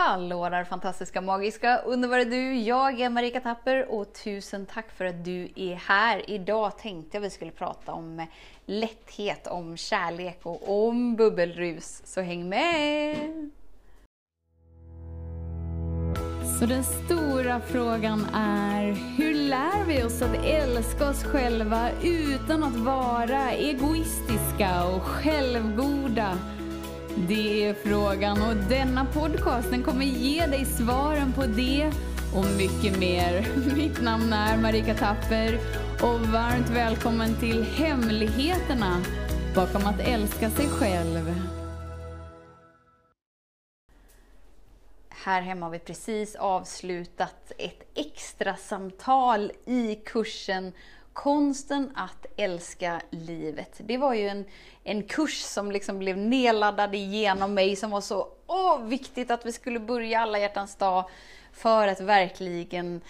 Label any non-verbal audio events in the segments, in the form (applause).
Hallå där fantastiska, magiska, underbara du! Jag är Marika Tapper och tusen tack för att du är här. Idag tänkte jag vi skulle prata om lätthet, om kärlek och om bubbelrus. Så häng med! Så den stora frågan är, hur lär vi oss att älska oss själva utan att vara egoistiska och självgoda? Det är frågan och denna podcast den kommer ge dig svaren på det och mycket mer. (laughs) Mitt namn är Marika Tapper och varmt välkommen till Hemligheterna bakom att älska sig själv. Här hemma har vi precis avslutat ett extra samtal i kursen Konsten att älska livet. Det var ju en, en kurs som liksom blev nedladdad igenom mig som var så åh, viktigt att vi skulle börja alla hjärtans dag för att verkligen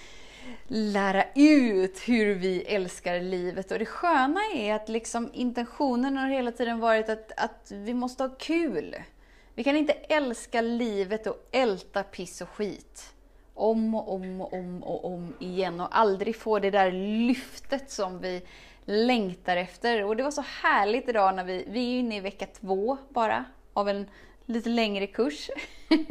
lära ut hur vi älskar livet. Och det sköna är att liksom intentionen har hela tiden varit att, att vi måste ha kul. Vi kan inte älska livet och älta piss och skit om och om och om och om igen och aldrig få det där lyftet som vi längtar efter. Och det var så härligt idag när vi, vi är inne i vecka två bara av en lite längre kurs.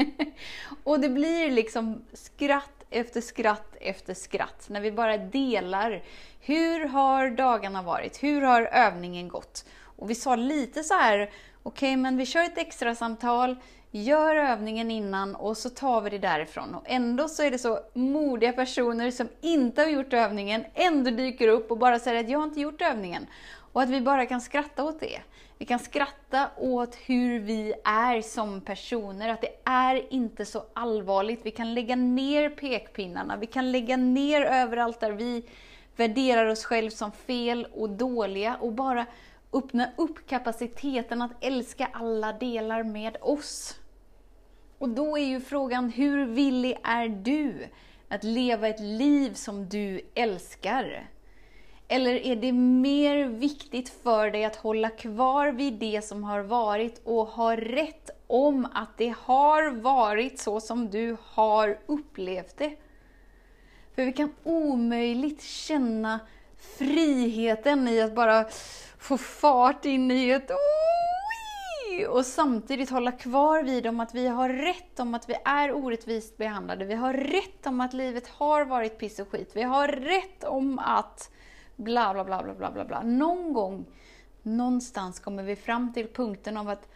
(laughs) och det blir liksom skratt efter skratt efter skratt när vi bara delar. Hur har dagarna varit? Hur har övningen gått? Och vi sa lite så här, okej okay, men vi kör ett extra samtal Gör övningen innan och så tar vi det därifrån. Och ändå så är det så modiga personer som inte har gjort övningen, ändå dyker upp och bara säger att jag har inte gjort övningen. Och att vi bara kan skratta åt det. Vi kan skratta åt hur vi är som personer, att det är inte så allvarligt. Vi kan lägga ner pekpinnarna, vi kan lägga ner överallt där vi värderar oss själva som fel och dåliga och bara öppna upp kapaciteten att älska alla delar med oss. Och då är ju frågan, hur villig är du att leva ett liv som du älskar? Eller är det mer viktigt för dig att hålla kvar vid det som har varit och ha rätt om att det har varit så som du har upplevt det? För vi kan omöjligt känna friheten i att bara få fart in i ett och samtidigt hålla kvar vid om att vi har rätt om att vi är orättvist behandlade. Vi har rätt om att livet har varit piss och skit. Vi har rätt om att bla bla bla bla bla bla. Någon gång, någonstans kommer vi fram till punkten av att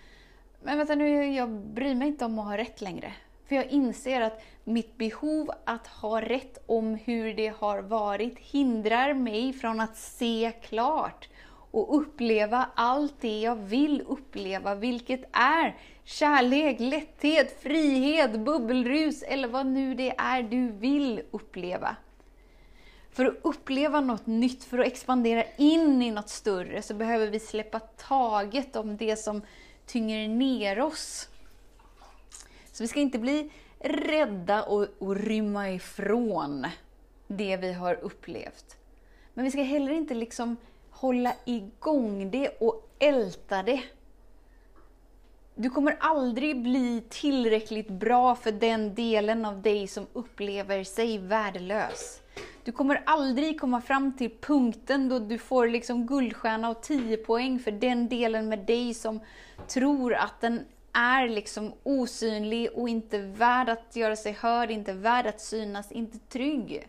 men vänta nu, jag bryr mig inte om att ha rätt längre. För jag inser att mitt behov att ha rätt om hur det har varit hindrar mig från att se klart och uppleva allt det jag vill uppleva, vilket är kärlek, lätthet, frihet, bubbelrus eller vad nu det är du vill uppleva. För att uppleva något nytt, för att expandera in i något större, så behöver vi släppa taget om det som tynger ner oss. Så vi ska inte bli rädda och, och rymma ifrån det vi har upplevt. Men vi ska heller inte liksom hålla igång det och älta det. Du kommer aldrig bli tillräckligt bra för den delen av dig som upplever sig värdelös. Du kommer aldrig komma fram till punkten då du får liksom guldstjärna och 10 poäng för den delen med dig som tror att den är liksom osynlig och inte värd att göra sig hörd, inte värd att synas, inte trygg.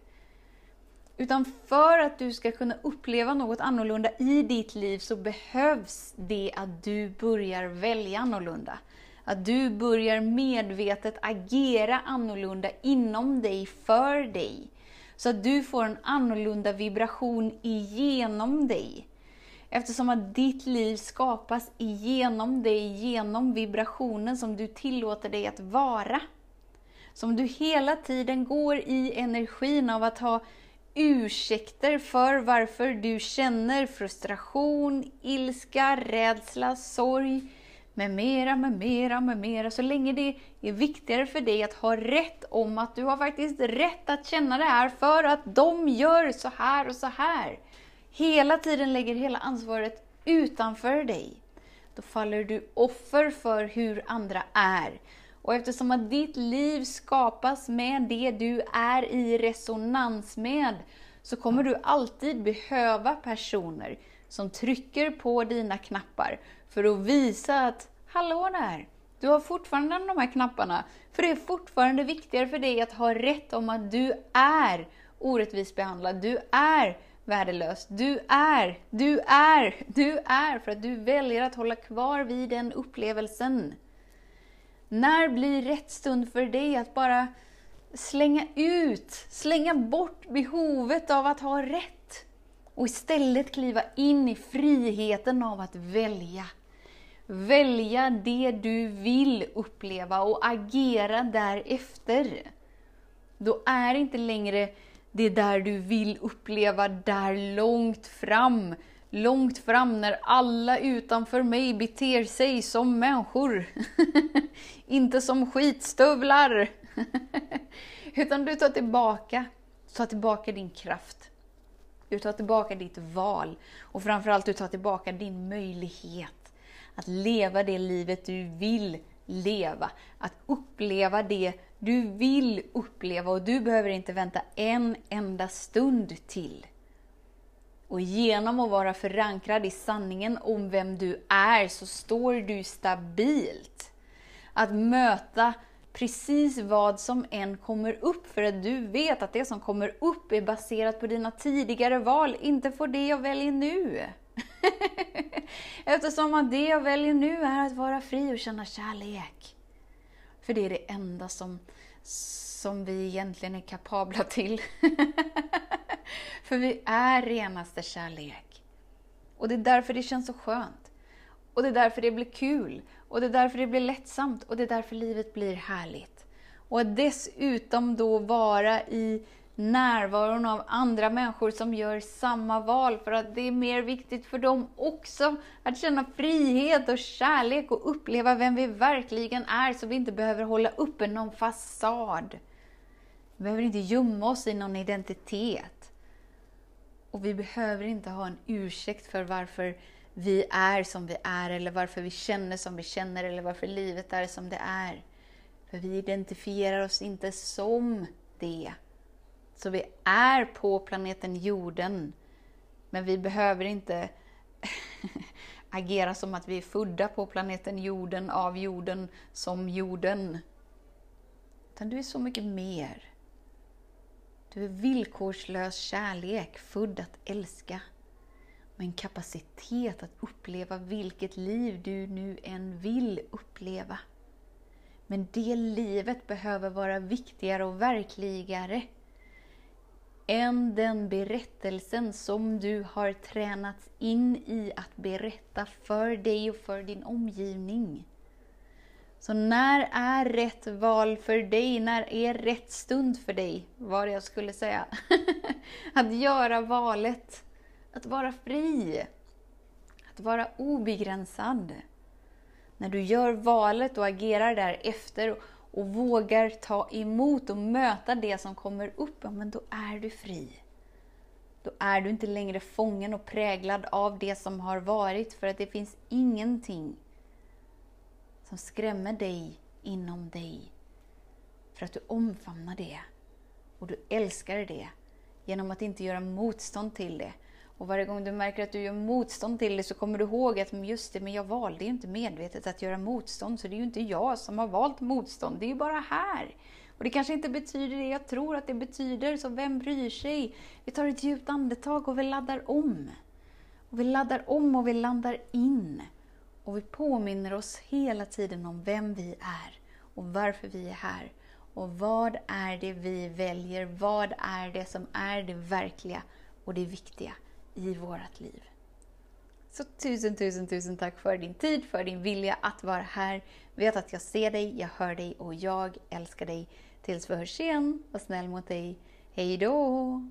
Utan för att du ska kunna uppleva något annorlunda i ditt liv så behövs det att du börjar välja annorlunda. Att du börjar medvetet agera annorlunda inom dig, för dig. Så att du får en annorlunda vibration igenom dig. Eftersom att ditt liv skapas igenom dig, genom vibrationen som du tillåter dig att vara. Som du hela tiden går i energin av att ha ursäkter för varför du känner frustration, ilska, rädsla, sorg med mera, med mera, med mera. Så länge det är viktigare för dig att ha rätt om att du har faktiskt rätt att känna det här för att de gör så här och så här. Hela tiden lägger hela ansvaret utanför dig. Då faller du offer för hur andra är. Och eftersom att ditt liv skapas med det du är i resonans med, så kommer du alltid behöva personer som trycker på dina knappar för att visa att Hallå där! Du har fortfarande de här knapparna. För det är fortfarande viktigare för dig att ha rätt om att du är orättvist behandlad. Du är värdelös. Du är, du är, du är. För att du väljer att hålla kvar vid den upplevelsen. När blir rätt stund för dig att bara slänga ut, slänga bort behovet av att ha rätt och istället kliva in i friheten av att välja. Välja det du vill uppleva och agera därefter. Då är inte längre det där du vill uppleva där långt fram. Långt fram när alla utanför mig beter sig som människor. (laughs) inte som skitstövlar. (laughs) Utan du tar tillbaka, tar tillbaka din kraft. Du tar tillbaka ditt val och framförallt du tar tillbaka din möjlighet att leva det livet du vill leva. Att uppleva det du vill uppleva och du behöver inte vänta en enda stund till. Och genom att vara förankrad i sanningen om vem du är så står du stabilt. Att möta precis vad som än kommer upp, för att du vet att det som kommer upp är baserat på dina tidigare val, inte på det jag väljer nu. (laughs) Eftersom att det jag väljer nu är att vara fri och känna kärlek. För det är det enda som, som vi egentligen är kapabla till. (laughs) (laughs) För vi är renaste kärlek. Och det är därför det känns så skönt. Och det är därför det blir kul. Och det är därför det blir lättsamt. Och det är därför livet blir härligt. Och att dessutom då vara i närvaron av andra människor som gör samma val för att det är mer viktigt för dem också att känna frihet och kärlek och uppleva vem vi verkligen är så vi inte behöver hålla uppe någon fasad. Vi behöver inte gömma oss i någon identitet. Och vi behöver inte ha en ursäkt för varför vi är som vi är eller varför vi känner som vi känner eller varför livet är som det är. För vi identifierar oss inte som det. Så vi är på planeten jorden. Men vi behöver inte (laughs) agera som att vi är födda på planeten jorden, av jorden, som jorden. Utan du är så mycket mer. Du är villkorslös kärlek, född att älska. Med en kapacitet att uppleva vilket liv du nu än vill uppleva. Men det livet behöver vara viktigare och verkligare än den berättelsen som du har tränats in i att berätta för dig och för din omgivning. Så när är rätt val för dig? När är rätt stund för dig? Vad jag skulle säga. (laughs) att göra valet. Att vara fri. Att vara obegränsad. När du gör valet och agerar därefter och vågar ta emot och möta det som kommer upp, ja, men då är du fri. Då är du inte längre fången och präglad av det som har varit, för att det finns ingenting som skrämmer dig inom dig. För att du omfamnar det och du älskar det genom att inte göra motstånd till det och varje gång du märker att du gör motstånd till det så kommer du ihåg att just det, men jag valde ju inte medvetet att göra motstånd, så det är ju inte jag som har valt motstånd, det är ju bara här. Och det kanske inte betyder det jag tror att det betyder, så vem bryr sig? Vi tar ett djupt andetag och vi laddar om. Och vi laddar om och vi landar in. Och vi påminner oss hela tiden om vem vi är och varför vi är här. Och vad är det vi väljer? Vad är det som är det verkliga och det viktiga? i vårt liv. Så tusen, tusen, tusen tack för din tid, för din vilja att vara här. Vet att jag ser dig, jag hör dig och jag älskar dig. Tills vi hörs igen, var snäll mot dig. Hej då!